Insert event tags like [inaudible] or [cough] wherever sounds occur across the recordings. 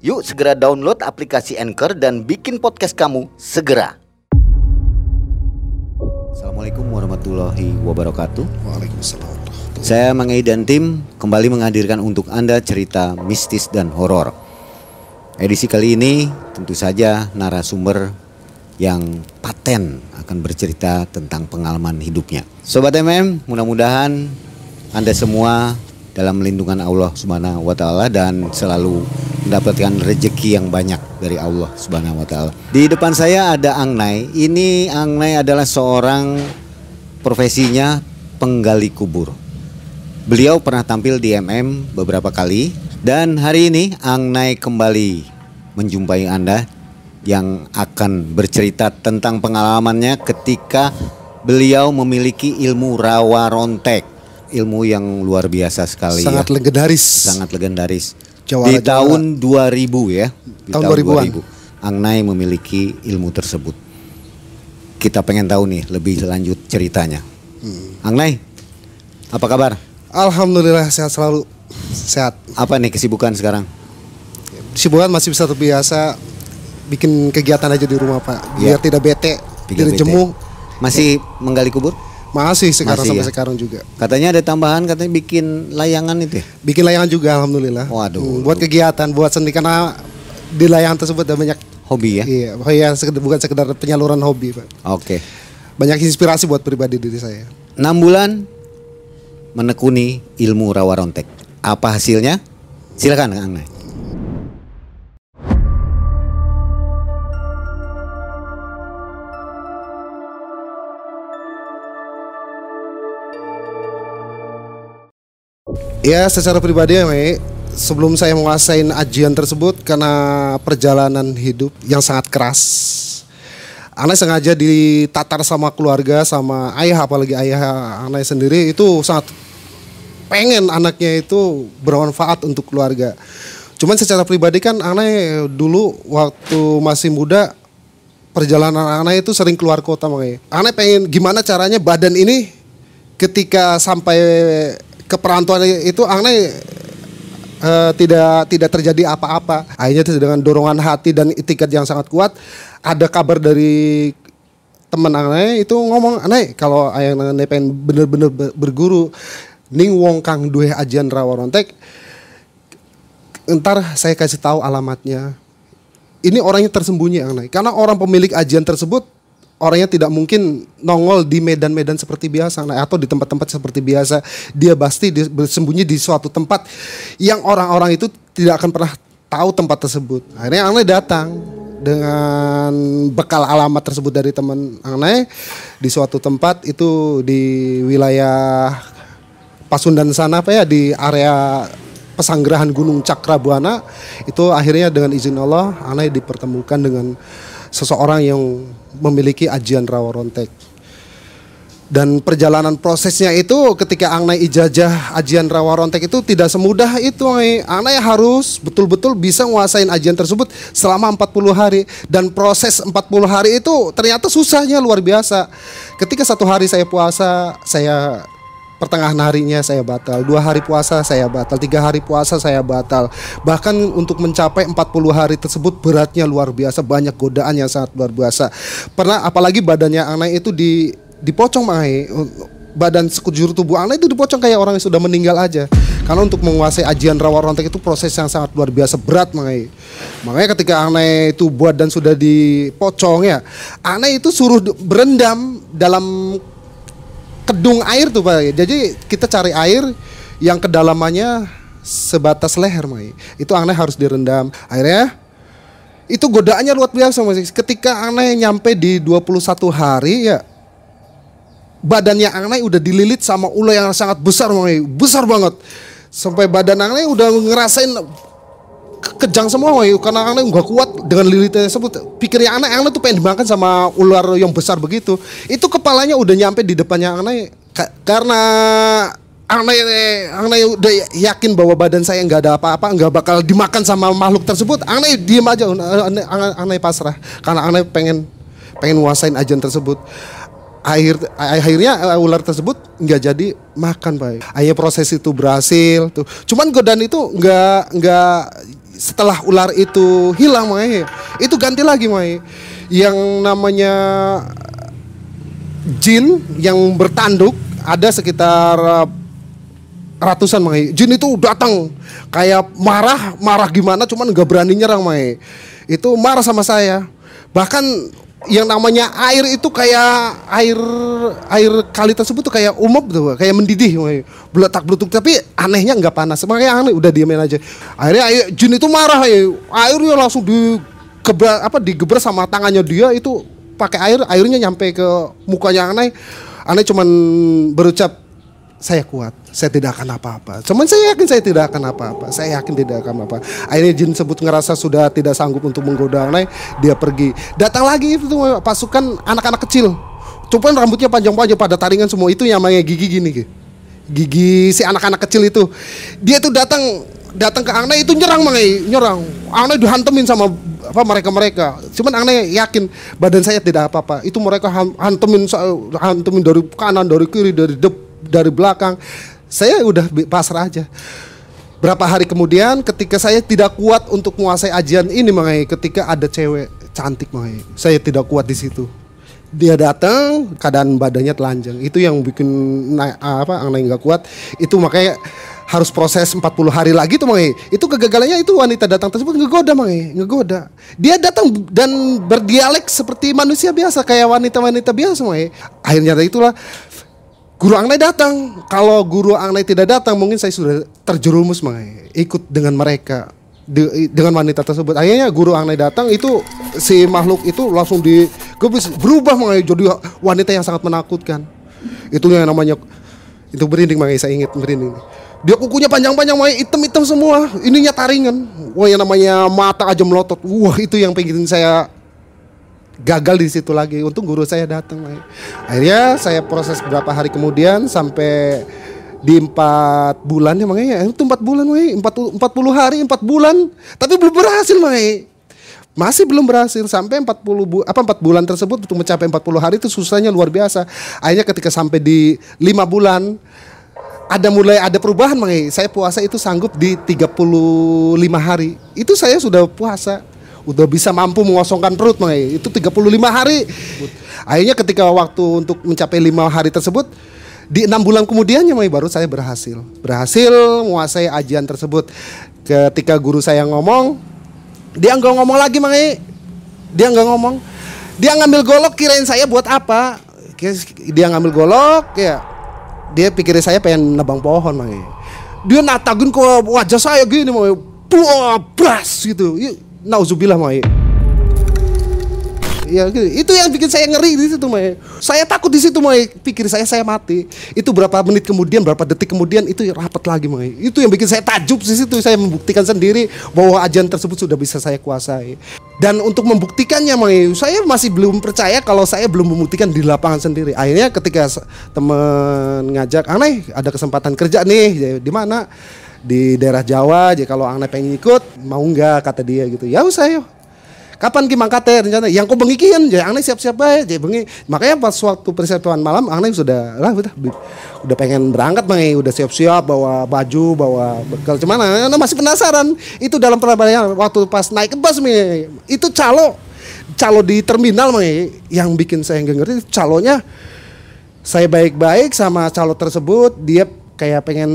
Yuk segera download aplikasi Anchor dan bikin podcast kamu segera. Assalamualaikum warahmatullahi wabarakatuh. Waalaikumsalam. Saya Mang Ei dan tim kembali menghadirkan untuk Anda cerita mistis dan horor. Edisi kali ini tentu saja narasumber yang paten akan bercerita tentang pengalaman hidupnya. Sobat MM, mudah-mudahan Anda semua dalam lindungan Allah Subhanahu wa taala dan selalu mendapatkan rezeki yang banyak dari Allah Subhanahu wa taala. Di depan saya ada Angnai. Ini Angnai adalah seorang profesinya penggali kubur. Beliau pernah tampil di MM beberapa kali dan hari ini Angnai kembali menjumpai Anda yang akan bercerita tentang pengalamannya ketika beliau memiliki ilmu rawa rontek. Ilmu yang luar biasa sekali Sangat ya. legendaris. Sangat legendaris. Jawara- di jawara. tahun 2000 ya. Di Tahun 2000-an. Angnai memiliki ilmu tersebut. Kita pengen tahu nih lebih lanjut ceritanya. Hmm. Angnai, apa kabar? Alhamdulillah sehat selalu. Sehat. Apa nih kesibukan sekarang? Sibukan masih bisa terbiasa bikin kegiatan aja di rumah Pak. Biar Iya. tidak bete, tidak jemu. Masih menggali kubur? Masih sekarang Masih sampai ya? sekarang juga. Katanya ada tambahan katanya bikin layangan itu ya? Bikin layangan juga alhamdulillah. Waduh. Hmm, buat kegiatan, buat seni karena di layangan tersebut ada banyak Hobi ya? Iya, oh iya sekedar, bukan sekedar penyaluran hobi, Pak. Oke. Banyak inspirasi buat pribadi diri saya. 6 bulan menekuni ilmu rawa rontek. Apa hasilnya? Silakan Kang Ya secara pribadi ya Mei, sebelum saya menguasain ajian tersebut karena perjalanan hidup yang sangat keras. Anai sengaja ditatar sama keluarga sama ayah apalagi ayah Anai sendiri itu sangat pengen anaknya itu bermanfaat untuk keluarga. Cuman secara pribadi kan Anai dulu waktu masih muda perjalanan Anai itu sering keluar kota. Anai pengen gimana caranya badan ini ketika sampai ke perantauan itu Anai eh, tidak tidak terjadi apa-apa. Akhirnya dengan dorongan hati dan itikat yang sangat kuat, ada kabar dari teman Anai itu ngomong, Anai kalau ayah Anai pengen bener-bener ber- berguru, ning wong kang duwe ajian rawa rontek, ntar saya kasih tahu alamatnya. Ini orangnya tersembunyi Anai, karena orang pemilik ajian tersebut orangnya tidak mungkin nongol di medan-medan seperti biasa Anai, atau di tempat-tempat seperti biasa. Dia pasti bersembunyi di suatu tempat yang orang-orang itu tidak akan pernah tahu tempat tersebut. Akhirnya Anai datang dengan bekal alamat tersebut dari teman Anai di suatu tempat itu di wilayah Pasundan sana apa ya di area pesanggerahan Gunung Cakrabuana itu akhirnya dengan izin Allah Anai dipertemukan dengan seseorang yang memiliki ajian rawa rontek. Dan perjalanan prosesnya itu ketika Anai ijazah ajian rawa rontek itu tidak semudah itu Ai. Anai harus betul-betul bisa nguasain ajian tersebut selama 40 hari. Dan proses 40 hari itu ternyata susahnya luar biasa. Ketika satu hari saya puasa saya pertengahan harinya saya batal dua hari puasa saya batal tiga hari puasa saya batal. Bahkan untuk mencapai 40 hari tersebut beratnya luar biasa banyak godaan yang sangat luar biasa. Pernah apalagi badannya Anai itu di dipocong Mai badan sekujur tubuh Anai itu dipocong kayak orang yang sudah meninggal aja. Karena untuk menguasai ajian rawa rontek itu proses yang sangat luar biasa berat Mai makanya ketika Anai itu buat dan sudah dipocong ya itu suruh berendam dalam kedung air tuh Pak. Jadi kita cari air yang kedalamannya sebatas leher Mai. Itu Aneh harus direndam. Akhirnya itu godaannya luar biasa Mas. Ketika Aneh nyampe di 21 hari ya badannya Aneh udah dililit sama ular yang sangat besar Mai. Besar banget. Sampai badan Aneh udah ngerasain kejang semua Mai. karena Ane nggak kuat dengan lilitnya tersebut. Pikirnya Ane, Ane tuh pengen dimakan sama ular yang besar begitu. Itu kepalanya udah nyampe di depannya Ane Ka- karena Ane, Ane udah yakin bahwa badan saya nggak ada apa-apa, nggak bakal dimakan sama makhluk tersebut. Ane diem aja, Ane pasrah karena Ane pengen pengen nguasain ajan tersebut. Akhir, akhirnya uh, ular tersebut nggak jadi makan pak. Akhirnya proses itu berhasil tuh. Cuman godaan itu nggak nggak setelah ular itu hilang Mai. Itu ganti lagi Mai. Yang namanya jin yang bertanduk ada sekitar uh, ratusan Mai. Jin itu datang kayak marah, marah gimana cuman nggak berani nyerang Mai. Itu marah sama saya. Bahkan yang namanya air itu kayak air air kali tersebut tuh kayak umum tuh, kayak mendidih. Beletak beletuk tapi anehnya nggak panas. Makanya aneh udah diamin aja. Akhirnya air, jin itu marah ya. Airnya langsung digebrak apa digebrak sama tangannya dia itu pakai air, airnya nyampe ke mukanya aneh. Aneh cuman berucap saya kuat, saya tidak akan apa-apa. Cuman saya yakin saya tidak akan apa-apa. Saya yakin tidak akan apa. Akhirnya jin sebut ngerasa sudah tidak sanggup untuk menggoda Anai, dia pergi. Datang lagi itu pasukan anak-anak kecil. Cuman rambutnya panjang-panjang pada taringan semua itu yang namanya gigi gini, gigi si anak-anak kecil itu. Dia tuh datang datang ke Anai itu nyerang mangai, nyerang. Anai dihantemin sama apa mereka-mereka. Cuman Anai yakin badan saya tidak apa-apa. Itu mereka han- hantemin hantemin dari kanan, dari kiri, dari dep dari belakang saya udah pasrah aja berapa hari kemudian ketika saya tidak kuat untuk menguasai ajian ini mengenai ketika ada cewek cantik mengenai saya tidak kuat di situ dia datang keadaan badannya telanjang itu yang bikin naik apa aneh nggak kuat itu makanya harus proses 40 hari lagi tuh Mangai. Itu kegagalannya itu wanita datang tersebut ngegoda Mangai, ngegoda. Dia datang dan berdialek seperti manusia biasa kayak wanita-wanita biasa Mangai. Akhirnya itulah Guru Angnai datang. Kalau guru Angnai tidak datang, mungkin saya sudah terjerumus Mangai. Ikut dengan mereka de- dengan wanita tersebut. Akhirnya guru Angnai datang itu si makhluk itu langsung digebis berubah Mangai jadi wanita yang sangat menakutkan. Itu yang namanya itu berinding Mangai saya ingat berinding. Dia kukunya panjang-panjang Mangai hitam-hitam semua. Ininya taringan. Wah yang namanya mata aja melotot. Wah itu yang pengen saya gagal di situ lagi. Untung guru saya datang. Akhirnya saya proses beberapa hari kemudian sampai di empat bulan ya makanya itu empat bulan Mai. empat empat puluh hari empat bulan tapi belum berhasil Mai. masih belum berhasil sampai 40 bu apa 4 bulan tersebut untuk mencapai 40 hari itu susahnya luar biasa akhirnya ketika sampai di lima bulan ada mulai ada perubahan Mang. Saya puasa itu sanggup di 35 hari. Itu saya sudah puasa. Udah bisa mampu mengosongkan perut Mang. Itu 35 hari. Akhirnya ketika waktu untuk mencapai lima hari tersebut di enam bulan kemudiannya Mang, baru saya berhasil. Berhasil menguasai ajian tersebut. Ketika guru saya ngomong, dia nggak ngomong lagi Mang. Dia nggak ngomong. Dia ngambil golok kirain saya buat apa? Dia ngambil golok ya dia pikirin saya pengen nebang pohon mang dia natagin ke wajah saya gini mang buah bras gitu Ih, nauzubillah mang Ya, gitu. itu yang bikin saya ngeri di situ, Mai. Saya takut di situ, Mai. Pikir saya saya mati. Itu berapa menit kemudian, berapa detik kemudian itu rapat lagi, Mai. Itu yang bikin saya takjub di situ. Saya membuktikan sendiri bahwa ajian tersebut sudah bisa saya kuasai. Dan untuk membuktikannya, Mai, saya masih belum percaya kalau saya belum membuktikan di lapangan sendiri. Akhirnya ketika temen ngajak, "Aneh, ada kesempatan kerja nih." Di mana? Di daerah Jawa. Jadi kalau Aneh pengen ikut, mau nggak kata dia gitu. Ya usah, yuk. Kapan ki mangkate rencana? Yang kau bengi kian jadi aneh siap-siap aja jadi bengi. Makanya pas waktu persiapan malam aneh sudah lah udah udah pengen berangkat bang udah siap-siap bawa baju bawa bekal. Cuman aneh masih penasaran. Itu dalam perjalanan waktu pas naik ke bus mi itu calo calo di terminal mi yang bikin saya nggak ngerti calonya saya baik-baik sama calo tersebut dia kayak pengen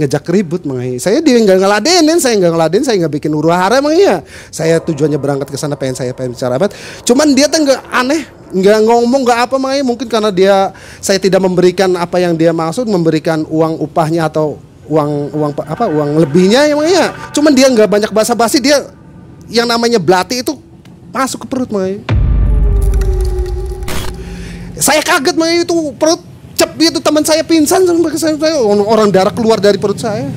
ngejak ribut mengenai saya dia nggak ngeladenin saya nggak ngeladenin saya nggak bikin huru hara emang iya. Saya tujuannya berangkat ke sana pengen saya pengen bicara apa cuman dia tuh nggak aneh nggak ngomong nggak apa mengenai mungkin karena dia saya tidak memberikan apa yang dia maksud memberikan uang upahnya atau uang uang pa- apa uang lebihnya emang iya. Cuman dia nggak banyak basa-basi dia yang namanya belati itu masuk ke perut mengenai saya kaget mah itu perut itu teman saya pingsan saya, orang darah keluar dari perut saya.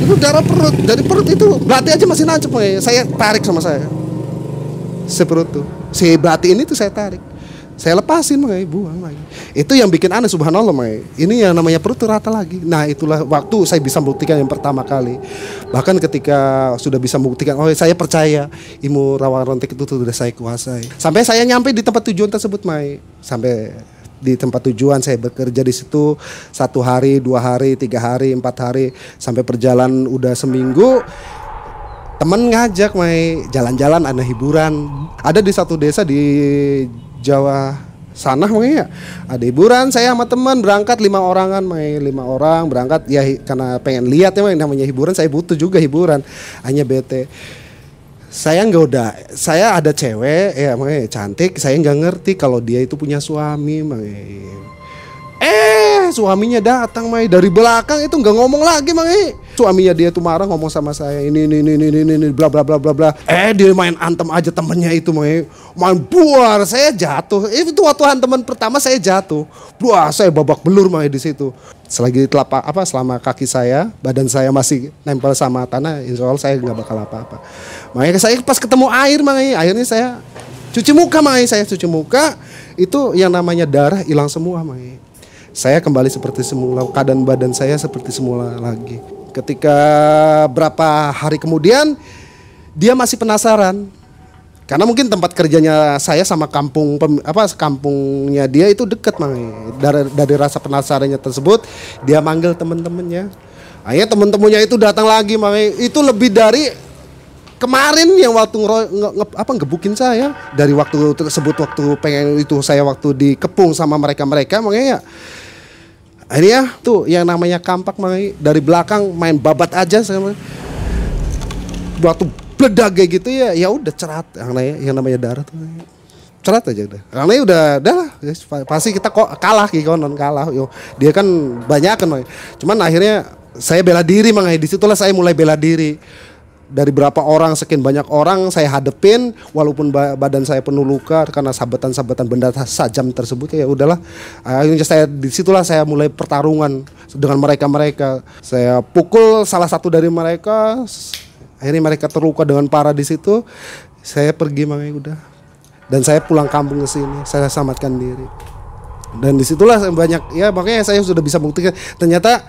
Itu darah perut dari perut itu belati aja masih nancep saya tarik sama saya. Si perut tuh. Si belati ini tuh saya tarik. Saya lepasin Mang, buang lagi. Itu yang bikin aneh subhanallah Mang. ini yang namanya perut tuh rata lagi. Nah itulah waktu saya bisa membuktikan yang pertama kali. Bahkan ketika sudah bisa membuktikan oh saya percaya ilmu rawa rontek itu sudah saya kuasai. Sampai saya nyampe di tempat tujuan tersebut Mai sampai di tempat tujuan. Saya bekerja di situ satu hari dua hari tiga hari empat hari sampai perjalanan udah seminggu. Temen ngajak Mai. Jalan-jalan ada hiburan. Ada di satu desa di Jawa sana makanya ada hiburan saya sama teman berangkat lima orangan Mai. Lima orang berangkat. Ya karena pengen lihat ya Mai, namanya hiburan. Saya butuh juga hiburan. Hanya bete saya nggak udah saya ada cewek ya cantik saya nggak ngerti kalau dia itu punya suami makanya Eh, suaminya datang Mai dari belakang itu nggak ngomong lagi Mai. Suaminya dia tuh marah ngomong sama saya ini ini ini ini ini, bla bla bla bla bla. Eh, dia main antem aja temennya itu Mai. Main buar, saya jatuh. Itu waktu hanteman pertama saya jatuh. Wah, saya babak belur Mai di situ. Selagi telapak apa selama kaki saya, badan saya masih nempel sama tanah, insya Allah saya nggak bakal apa-apa. Makanya saya pas ketemu air Mai, akhirnya saya cuci muka Mai, saya cuci muka itu yang namanya darah hilang semua Mai saya kembali seperti semula keadaan badan saya seperti semula lagi. Ketika berapa hari kemudian dia masih penasaran. Karena mungkin tempat kerjanya saya sama kampung apa kampungnya dia itu dekat mang. Dari dari rasa penasarannya tersebut dia manggil temen-temennya. Akhirnya temen-temennya itu datang lagi mang. Itu lebih dari kemarin yang waktu ngero- nge- nge- apa ngebukin saya dari waktu tersebut waktu pengen itu saya waktu dikepung sama mereka mereka makanya ya akhirnya tuh yang namanya kampak makanya dari belakang main babat aja sama waktu bledak kayak gitu ya ya udah cerat yang namanya, yang namanya darah tuh cerat aja udah. Karena ya udah dah pa- pasti kita kok kalah gitu non kalah yo. Dia kan banyak kan cuman akhirnya saya bela diri makanya di situlah saya mulai bela diri dari berapa orang sekian banyak orang saya hadepin walaupun ba- badan saya penuh luka karena sabetan-sabetan benda sajam tersebut ya udahlah. Akhirnya saya di situlah saya mulai pertarungan dengan mereka-mereka. Saya pukul salah satu dari mereka akhirnya mereka terluka dengan parah di situ. Saya pergi makanya udah. Dan saya pulang kampung ke sini saya selamatkan diri. Dan di situlah banyak ya makanya saya sudah bisa buktikan ternyata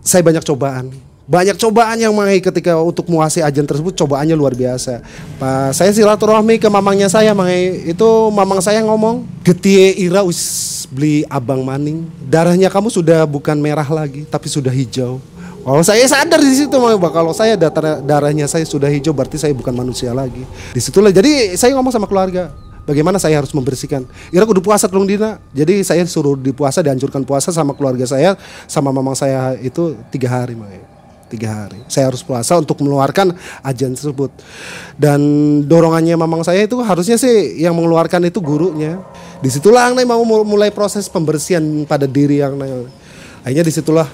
saya banyak cobaan banyak cobaan yang mengenai ketika untuk menguasai ajan tersebut cobaannya luar biasa. Pas saya silaturahmi ke mamangnya saya mengenai itu mamang saya ngomong getie ira us beli abang maning darahnya kamu sudah bukan merah lagi tapi sudah hijau. Kalau saya sadar di situ bahwa kalau saya data- darahnya saya sudah hijau berarti saya bukan manusia lagi. Di situlah jadi saya ngomong sama keluarga bagaimana saya harus membersihkan. Ira kudu puasa telung dina. Jadi saya suruh dipuasa dianjurkan puasa sama keluarga saya sama mamang saya itu tiga hari makanya tiga hari. Saya harus puasa untuk mengeluarkan ajan tersebut. Dan dorongannya mamang saya itu harusnya sih yang mengeluarkan itu gurunya. Di situlah Angnai mau mulai proses pembersihan pada diri yang Akhirnya di situlah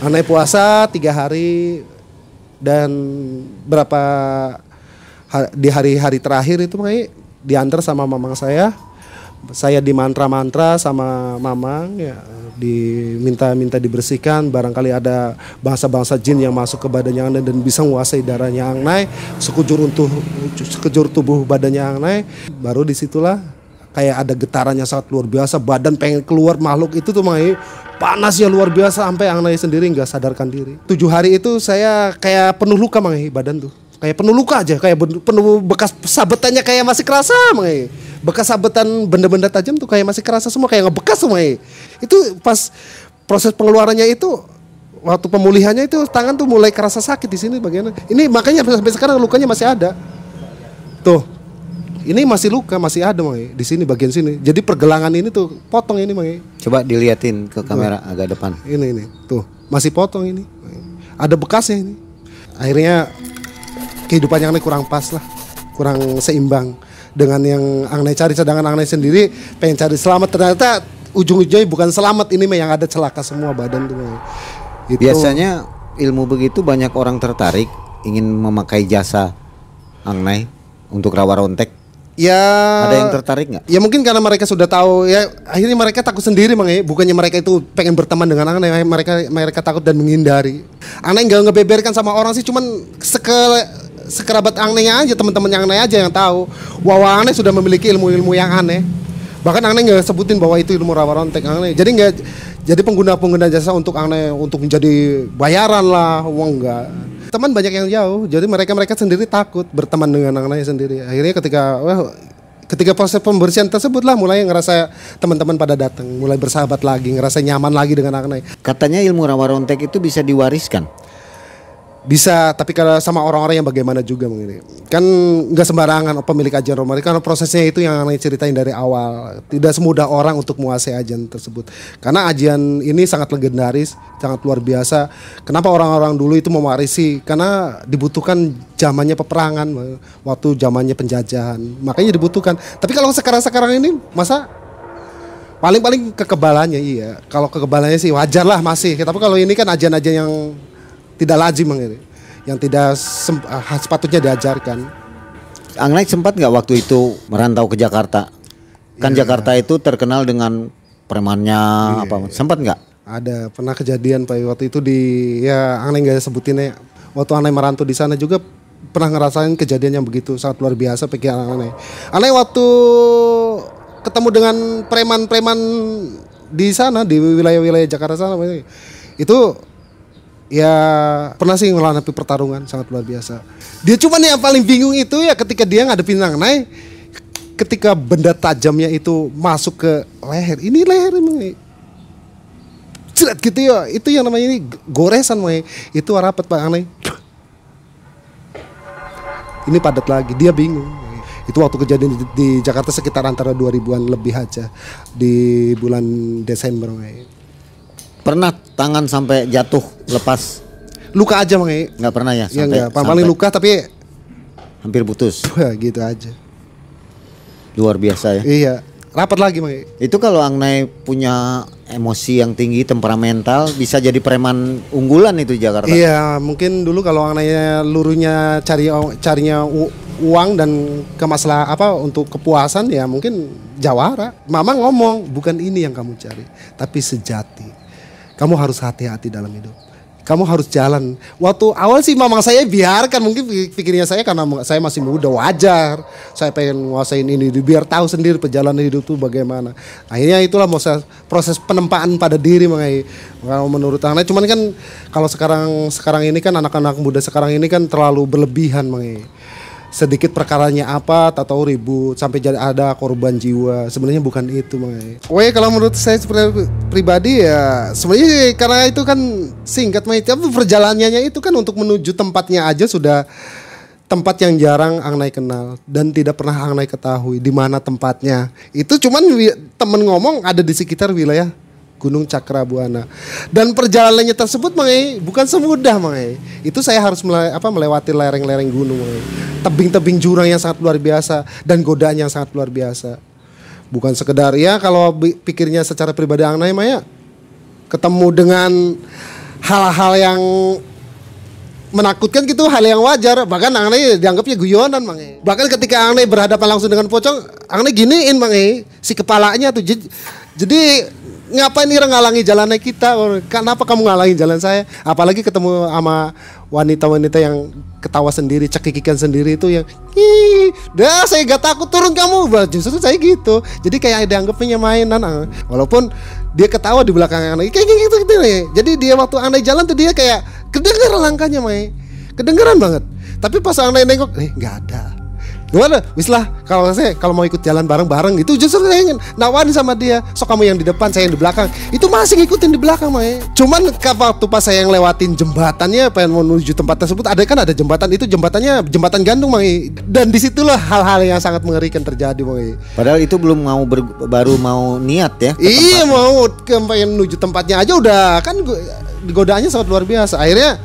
Angnai puasa tiga hari dan berapa di hari-hari terakhir itu makanya diantar sama mamang saya saya di mantra-mantra sama mamang ya diminta-minta dibersihkan. Barangkali ada bangsa-bangsa jin yang masuk ke badannya Angnai dan bisa menguasai darahnya Angnai sekujur untuk sekujur tubuh badannya Angnai baru di situlah kayak ada getarannya sangat luar biasa. Badan pengen keluar makhluk itu tuh Mai panasnya luar biasa. Sampai Angnai sendiri nggak sadarkan diri. Tujuh hari itu saya kayak penuh luka Mai badan tuh kayak penuh luka aja kayak penuh bekas sabetannya kayak masih kerasa Mai bekas sabetan benda-benda tajam tuh kayak masih kerasa semua kayak ngebekas semua Mai. itu pas proses pengeluarannya itu waktu pemulihannya itu tangan tuh mulai kerasa sakit di sini bagian ini makanya sampai sekarang lukanya masih ada. Tuh. Ini masih luka masih ada Mai di sini bagian sini. Jadi pergelangan ini tuh potong ini Mai Coba diliatin ke kamera agak depan. ini ini. Tuh. Masih potong ini ada bekasnya ini. Akhirnya kehidupan yang kurang pas lah kurang seimbang dengan yang Angnai cari sedangkan Angnai sendiri pengen cari selamat ternyata ujung-ujungnya bukan selamat ini mah yang ada celaka semua badan tuh. Itu- Biasanya ilmu begitu banyak orang tertarik ingin memakai jasa Angnai untuk rawa rontek. Ya Ada yang tertarik nggak? Ya mungkin karena mereka sudah tahu ya akhirnya mereka takut sendiri mang ya. Bukannya mereka itu pengen berteman dengan Aneh, mereka mereka takut dan menghindari. Aneh nggak ngebeberkan sama orang sih, cuman seke sekerabat anehnya aja teman-teman yang aneh aja yang tahu. Wawa aneh sudah memiliki ilmu-ilmu yang aneh. Bahkan aneh nggak sebutin bahwa itu ilmu rawa rontek aneh. Jadi nggak jadi pengguna-pengguna jasa untuk aneh untuk menjadi bayaran lah, uang enggak. Teman banyak yang jauh, jadi mereka mereka sendiri takut berteman dengan aneh sendiri. Akhirnya ketika wah, ketika proses pembersihan tersebut lah mulai ngerasa teman-teman pada datang, mulai bersahabat lagi, ngerasa nyaman lagi dengan aneh. Katanya ilmu rawa rontek itu bisa diwariskan. Bisa, tapi kalau sama orang-orang yang bagaimana juga mungkin. Kan nggak sembarangan pemilik ajian romari karena prosesnya itu yang aneh ceritain dari awal. Tidak semudah orang untuk menguasai ajian tersebut. Karena ajian ini sangat legendaris, sangat luar biasa. Kenapa orang-orang dulu itu mewarisi? Karena dibutuhkan zamannya peperangan, waktu zamannya penjajahan. Makanya dibutuhkan. Tapi kalau sekarang-sekarang ini masa paling-paling kekebalannya iya. Kalau kekebalannya sih wajar lah masih. Tapi kalau ini kan ajian-ajian yang tidak lazim Mang, ini. yang tidak ah, sepatutnya diajarkan. Angnaik sempat nggak waktu itu merantau ke Jakarta? Kan Jakarta itu terkenal dengan premannya apa? Sempat nggak? Ada pernah kejadian Pak waktu itu di ya aneh nggak sebutin ya. Waktu aneh merantau di sana juga pernah ngerasain kejadian yang begitu sangat luar biasa pikiran aneh. Aneh waktu ketemu dengan preman-preman di sana di wilayah-wilayah Jakarta sana itu ya pernah sih ngelanapi pertarungan sangat luar biasa. Dia cuma nih yang paling bingung itu ya ketika dia ngadepin Angnai ketika benda tajamnya itu masuk ke leher. Ini leher nih. Cerat gitu ya. Itu yang namanya ini goresan Mai. Itu rapat Pak Angnai. Ini padat lagi. Dia bingung. Itu waktu kejadian di, Jakarta sekitar antara 2000-an lebih aja di bulan Desember. Pernah tangan sampai jatuh lepas? Luka aja Mai. Nggak pernah ya? Ya Sampai, enggak, paling sampai luka tapi hampir putus. [laughs] gitu aja. Luar biasa ya. Iya, rapat lagi Mai. Itu kalau Angnai punya emosi yang tinggi, temperamental, bisa jadi preman unggulan itu di Jakarta. Iya, mungkin dulu kalau anaknya lurunya cari carinya uang dan ke masalah apa untuk kepuasan ya mungkin jawara. Mama ngomong, bukan ini yang kamu cari, tapi sejati. Kamu harus hati-hati dalam hidup. Kamu harus jalan. Waktu awal sih mamang saya biarkan mungkin pik- pikirnya saya karena saya masih muda wajar. Saya pengen nguasain ini biar tahu sendiri perjalanan hidup tuh bagaimana. Akhirnya itulah proses penempaan pada diri mengenai menurut anak. Cuman kan kalau sekarang sekarang ini kan anak-anak muda sekarang ini kan terlalu berlebihan mengenai sedikit perkaranya apa tak tahu ribut sampai jadi ada korban jiwa sebenarnya bukan itu Mai. Oke kalau menurut saya pribadi ya sebenarnya karena itu kan singkat Mai tapi perjalanannya itu kan untuk menuju tempatnya aja sudah tempat yang jarang Angnai kenal dan tidak pernah Angnai ketahui di mana tempatnya. Itu cuman temen ngomong ada di sekitar wilayah Gunung Cakrabuana. Dan perjalanannya tersebut Mangai bukan semudah Mangai. Itu saya harus mele- apa melewati lereng-lereng gunung. Tebing-tebing jurang yang sangat luar biasa dan godaan yang sangat luar biasa. Bukan sekedar ya kalau pikirnya secara pribadi Angnai Maya ketemu dengan hal-hal yang menakutkan gitu hal yang wajar bahkan Angne dianggapnya guyonan Mange bahkan ketika Angne berhadapan langsung dengan pocong Angne giniin Mange si kepalanya tuh jadi ngapain ira ngalangi jalannya kita? Kenapa kamu ngalangi jalan saya? Apalagi ketemu sama wanita-wanita yang ketawa sendiri cekikikan sendiri itu yang dah saya gak takut turun kamu. Justru saya gitu. Jadi kayak dianggapnya mainan ah. walaupun dia ketawa di belakang Angne kayak gitu gitu nih. Jadi dia waktu Angne jalan tuh dia kayak kedengeran langkahnya Mai. Kedengeran banget. Tapi pas Angne nengok eh nggak ada gimana? Wis lah kalau saya kalau mau ikut jalan bareng-bareng itu justru saya ingin nawarin sama dia. Sok kamu yang di depan saya yang di belakang. Itu masih ngikutin di belakang Mai cuman waktu pas saya yang lewatin jembatannya pengen menuju tempat tersebut ada kan ada jembatan itu jembatannya jembatan gantung Mai dan di situlah hal-hal yang sangat mengerikan terjadi Mai Padahal itu belum mau ber- baru mau niat ya. Iya mau ke pengen menuju tempatnya aja udah kan go- godaannya sangat luar biasa. Akhirnya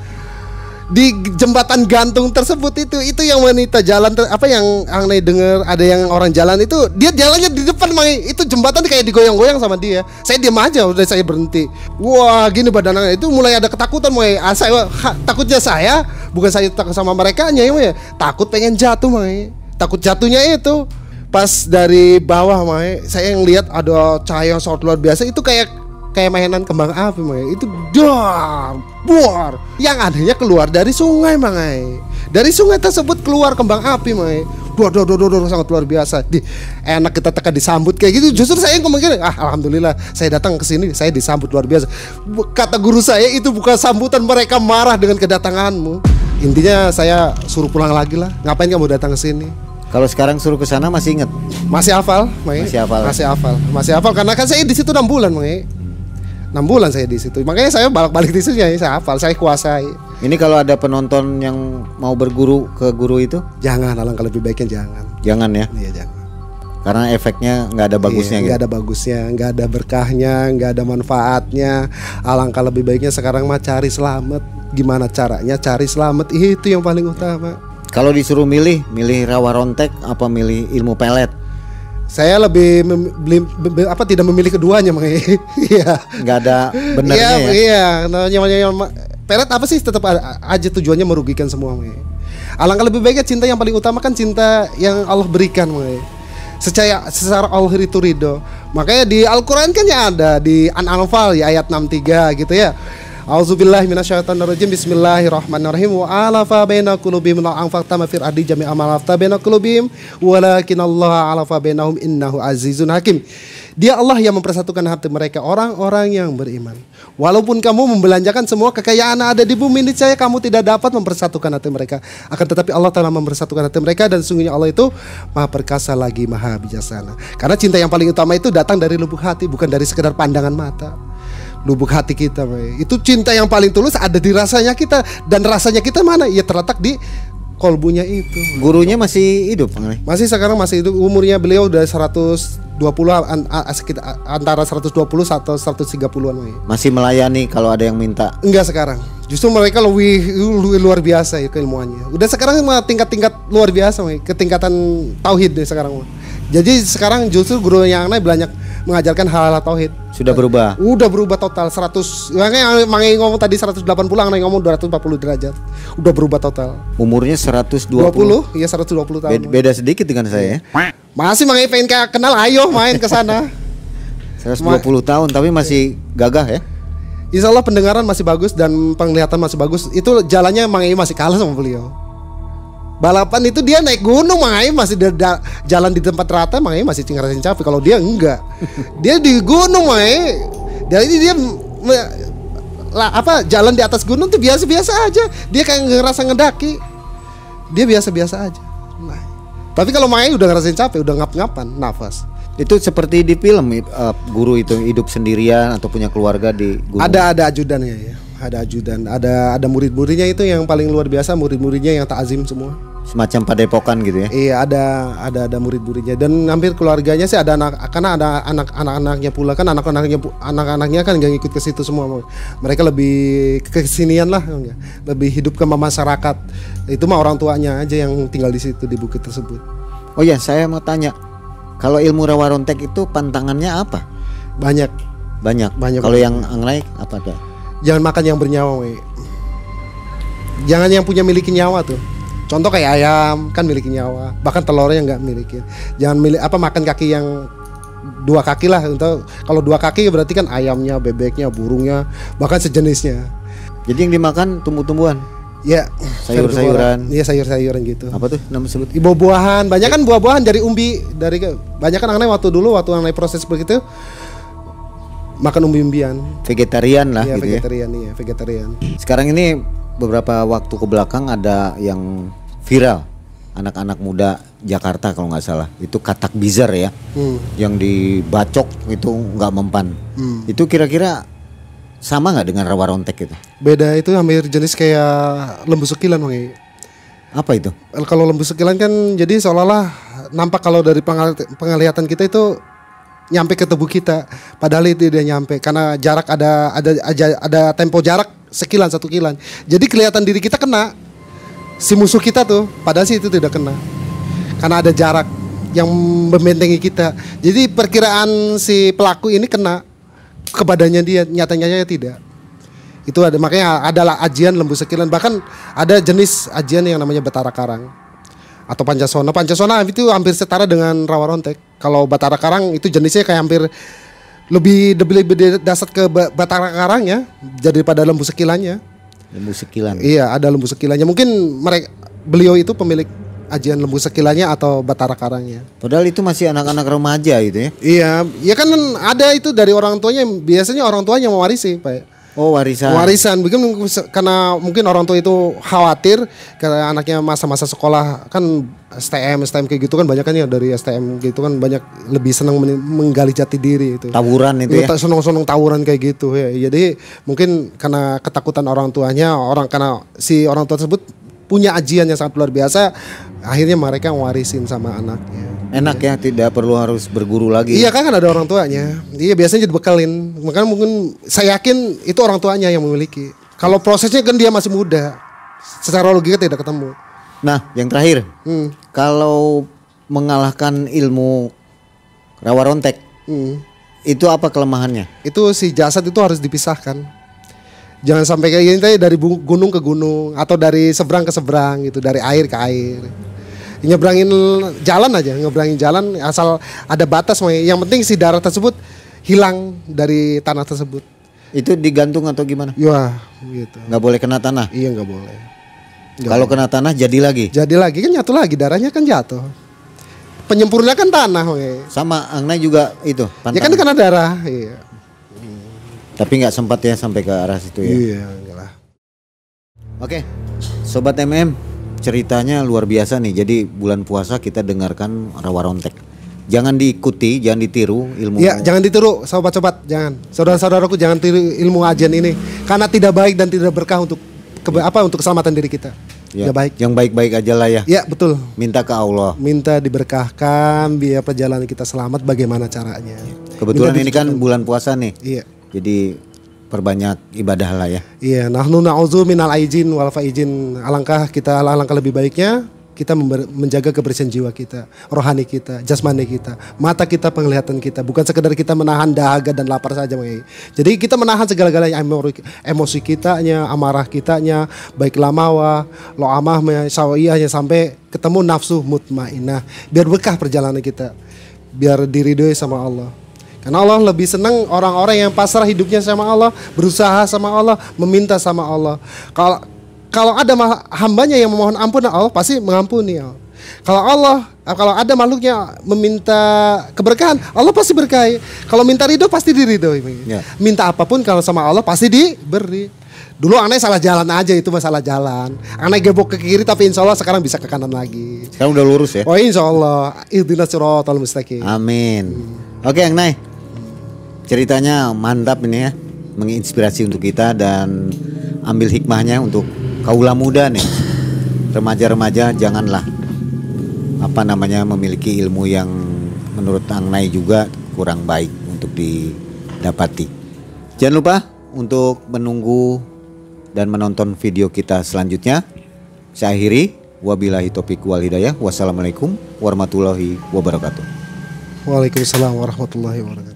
di jembatan gantung tersebut itu itu yang wanita jalan apa yang Angne denger ada yang orang jalan itu dia jalannya di depan mang. Itu jembatan kayak digoyang-goyang sama dia. Saya diam aja udah saya berhenti. Wah gini badan Angne itu mulai ada ketakutan mulai ah, saya takutnya saya bukan saya takut sama mereka ya takut pengen jatuh mang. Takut jatuhnya itu. Pas dari bawah Mae, saya yang lihat ada cahaya sangat luar biasa. Itu kayak kayak mainan kembang api Mae. Itu dar, buar. Yang adanya keluar dari sungai Mae. Dari sungai tersebut keluar kembang api Mae. Dor dor dor dor sangat luar biasa. Di enak kita tekan disambut kayak gitu. Justru saya gini, ah alhamdulillah saya datang ke sini saya disambut luar biasa. Kata guru saya itu bukan sambutan mereka marah dengan kedatanganmu. Intinya saya suruh pulang lagi lah. Ngapain kamu datang ke sini? Kalau sekarang suruh ke sana masih inget. Masih hafal, Mai? Masih hafal. Masih hafal. Masih hafal karena kan saya di situ 6 bulan, Mai. 6 bulan saya di situ. Makanya saya balik-balik di situ ya, saya hafal, saya kuasai. Ini kalau ada penonton yang mau berguru ke guru itu, Jangan alangkah lebih baiknya jangan. jangan ya, Iya, jangan. karena efeknya nggak ada bagusnya Iya, gitu. nggak ada bagusnya, nggak ada berkahnya, nggak ada manfaatnya. Alangkah lebih baiknya sekarang mah cari selamat. Gimana caranya cari selamat? Itu yang paling utama. Kalau disuruh milih, milih rawa rontek apa milih ilmu pelet? Saya lebih mem- beli- be- apa tidak memilih keduanya, Mang. [laughs] Iya. Nggak ada benernya iya, ya. Iya, namanya yang- pelet apa sih tetap aja tujuannya merugikan semua, Mang. Alangkah lebih baiknya cinta yang paling utama kan cinta yang Allah berikan, Mang. Secara secara Allah itu ridho. Makanya di Al-Qur'an kan ya ada di An-Anfal ya ayat 63 gitu ya. Auzubillahi minasyaitonirrajim. Bismillahirrahmanirrahim. Wa alafa baina qulubihim la anfaqta ma fil ardi jami'a ma baina qulubihim walakin Allah alafa bainahum innahu azizun hakim. Dia Allah yang mempersatukan hati mereka orang-orang yang beriman. Walaupun kamu membelanjakan semua kekayaan ada di bumi ini saya kamu tidak dapat mempersatukan hati mereka. Akan tetapi Allah telah mempersatukan hati mereka dan sungguhnya Allah itu Maha perkasa lagi Maha bijaksana. Karena cinta yang paling utama itu datang dari lubuk hati bukan dari sekedar pandangan mata lubuk hati kita Bay. itu cinta yang paling tulus ada di rasanya kita dan rasanya kita mana ya terletak di kolbunya itu Gurunya masih hidup, masih sekarang masih itu umurnya beliau udah 120 an, a- sekitar antara 120 atau 130-an Bay. Masih melayani kalau ada yang minta. enggak sekarang justru mereka lebih, lebih luar biasa ya keilmuannya udah sekarang tingkat-tingkat luar biasa ketingkatan tauhid deh sekarang. Jadi sekarang justru guru yang aneh banyak mengajarkan hal-hal tauhid Sudah berubah. Udah berubah total 100 Makanya Mangi ngomong tadi 180 Angna ngomong 240 derajat Udah berubah total Umurnya 120. 20 Iya 120 tahun Beda, beda sedikit dengan saya ya. Masih Mangi pengen kayak kenal Ayo main ke sana 120 tahun tapi masih gagah ya. Insya Allah pendengaran masih bagus Dan penglihatan masih bagus Itu jalannya Mangi masih kalah sama beliau Balapan itu dia naik gunung Mangai masih da- jalan di tempat rata Mangai masih ngerasain capek. Kalau dia enggak [laughs] Dia di gunung Mangai Dan ini dia me- lah, apa jalan di atas gunung tuh biasa-biasa aja. Dia kayak ngerasa ngedaki. Dia biasa-biasa aja nah. Tapi kalau Mangai udah ngerasain capek Udah ngap-ngapan nafas. Itu seperti di film uh, guru itu hidup sendirian atau punya keluarga di gunung. Ada ada ajudannya ya ada ajudan ada ada murid-muridnya itu yang paling luar biasa murid-muridnya yang takzim semua semacam padepokan gitu ya. Iya ada ada ada murid-muridnya dan hampir keluarganya sih ada anak karena ada anak anak-anaknya pula kan anak-anaknya anak-anaknya kan gak ngikut ke situ semua mereka lebih kesinian lah lebih hidup ke masyarakat itu mah orang tuanya aja yang tinggal di situ di bukit tersebut Oh ya, saya mau tanya. Kalau ilmu rawa rontek itu pantangannya apa? banyak Banyak. Banyak. Kalau yang angrai apa ada? Jangan makan yang bernyawa we. jangan yang punya miliki nyawa tuh. Contoh kayak ayam kan miliki nyawa. Bahkan telurnya nggak miliki. Jangan milih apa makan kaki yang dua kaki lah. Untuk kalau dua kaki berarti kan ayamnya bebeknya burungnya bahkan sejenisnya. Jadi yang dimakan tumbuh-tumbuhan. ya Sayur-sayuran. iya sayur-sayuran gitu. Apa tuh nama sebut? buah-buahan banyak kan buah-buahan dari umbi. Dari banyak kan aneh waktu dulu waktu aneh proses begitu makan umbi-umbian Vegetarian lah ya gitu ya. vegetarian iya vegetarian Sekarang ini beberapa waktu ke belakang ada yang viral anak-anak muda Jakarta kalau nggak salah itu katak bizar ya Hmm. yang dibacok itu nggak mempan Hmm. itu kira-kira sama nggak dengan rawa rontek itu Beda itu hampir jenis kayak lembu sekilan Bang. apa itu Kalau lembu sekilan kan jadi seolah-olah nampak kalau dari pengal- penglihatan kita itu nyampe ke tubuh kita. Padahal itu dia nyampe karena jarak ada ada ada, ada tempo jarak sekilan satu kilan. Jadi kelihatan diri kita kena si musuh kita tuh. Padahal sih itu tidak kena karena ada jarak yang membentengi kita. Jadi perkiraan si pelaku ini kena ke badannya dia, nyatanya tidak. Itu ada makanya adalah ajian lembu sekilan bahkan ada jenis ajian yang namanya betara karang. atau Pancasona. Pancasona itu hampir setara dengan rawa rontek. Kalau Batara Karang itu jenisnya kayak hampir lebih lebih, lebih dasar ke ba- Batara Karangnya daripada lembu sekilannya. Lembu sekilan. Iya, ada lembu sekilannya. Mungkin mereka beliau itu pemilik ajian lembu sekilannya atau Batara Karangnya. Padahal itu masih anak-anak remaja gitu ya. Iya, ya kan ada itu dari orang tuanya. Biasanya orang tuanya mewarisi, Pak. Oh warisan. Warisan, mungkin karena mungkin orang tua itu khawatir karena anaknya masa-masa sekolah kan STM, STM kayak gitu kan banyak kan ya dari STM gitu kan banyak lebih senang men- menggali jati diri itu. Tawuran itu ya. Iya, seneng-seneng tawuran kayak gitu ya. Jadi mungkin karena ketakutan orang tuanya, orang karena si orang tua tersebut punya ajian yang sangat luar biasa, akhirnya mereka warisin sama anaknya. Enak ya, tidak perlu harus berguru lagi. Iya kan kan ada orang tuanya. Iya biasanya dibekalin. Makanya mungkin saya yakin itu orang tuanya yang memiliki. Kalau prosesnya kan dia masih muda. Secara logika tidak ketemu. Nah, yang terakhir, Hmm. kalau mengalahkan ilmu rawa rontek, Hmm. itu apa kelemahannya? Itu si jasad itu harus dipisahkan. Jangan sampai kayak gini tadi dari gunung ke gunung atau dari seberang ke seberang gitu, dari air ke air. Nyebrangin jalan aja, nyebrangin jalan asal ada batas. Yang penting si darah tersebut hilang dari tanah tersebut. Itu digantung atau gimana? Ya, gitu. Nggak boleh kena tanah. Iya nggak boleh. Kalau kena tanah jadi lagi. Jadi lagi kan nyatu lagi darahnya kan jatuh. Penyempurna kan tanah, we. Sama Angna juga itu Ya pantang. kan karena darah, iya. Tapi nggak sempat ya sampai ke arah situ ya. Iya, enggak lah. Oke, sobat MM, ceritanya luar biasa nih. Jadi bulan puasa kita dengarkan rawa rontek. Jangan diikuti, jangan ditiru ilmu. Ya, jangan ditiru sobat-sobat, jangan. Saudara-saudaraku jangan tiru ilmu ajian ini karena tidak baik dan tidak berkah untuk keba- apa untuk keselamatan diri kita. Ya, Tidak baik. Yang baik-baik aja lah ya. Ya, betul. Minta ke Allah. Minta diberkahkan biar perjalanan kita selamat bagaimana caranya. Kebetulan ini kan bulan puasa nih. Iya. Jadi perbanyak ibadah lah ya. Iya, nahnu na'udzu minal aijin wal faizin. Alangkah kita alangkah lebih baiknya kita menjaga kebersihan jiwa kita, rohani kita, jasmani kita, mata kita, penglihatan kita, bukan sekedar kita menahan dahaga dan lapar saja, Mai. Jadi kita menahan segala-galanya emosi, kitanya, amarah kitanya, baik lamawa, lo amah, sawiyahnya sampai ketemu nafsu mutmainah, biar berkah perjalanan kita, biar diridhoi sama Allah. Karena Allah lebih senang orang-orang yang pasrah hidupnya sama Allah, berusaha sama Allah, meminta sama Allah. Kalau kalau ada hambanya yang memohon ampun Allah pasti mengampuni. Allah. Kalau Allah, kalau ada makhluknya meminta keberkahan, Allah pasti berkahi. Kalau minta ridho pasti diridhoi. Ya. Minta apa pun kalau sama Allah pasti diberi. Dulu aneh salah jalan aja itu masalah jalan. Aneh gebok ke kiri tapi insya Allah sekarang bisa ke kanan lagi. Sekarang udah lurus ya. Oh insya Allah, mustaqim. Amin. Oke, Ang Nay. Ceritanya mantap ini ya. Menginspirasi untuk kita dan ambil hikmahnya untuk kaula muda nih. Remaja-remaja janganlah apa namanya memiliki ilmu yang menurut Ang Nay juga kurang baik untuk didapati. Jangan lupa untuk menunggu dan menonton video kita selanjutnya. Saya akhiri. Wabillahi taufiq wal hidayah. Wassalamualaikum warahmatullahi wabarakatuh. Waalaikumsalam warahmatullahi wabarakatuh.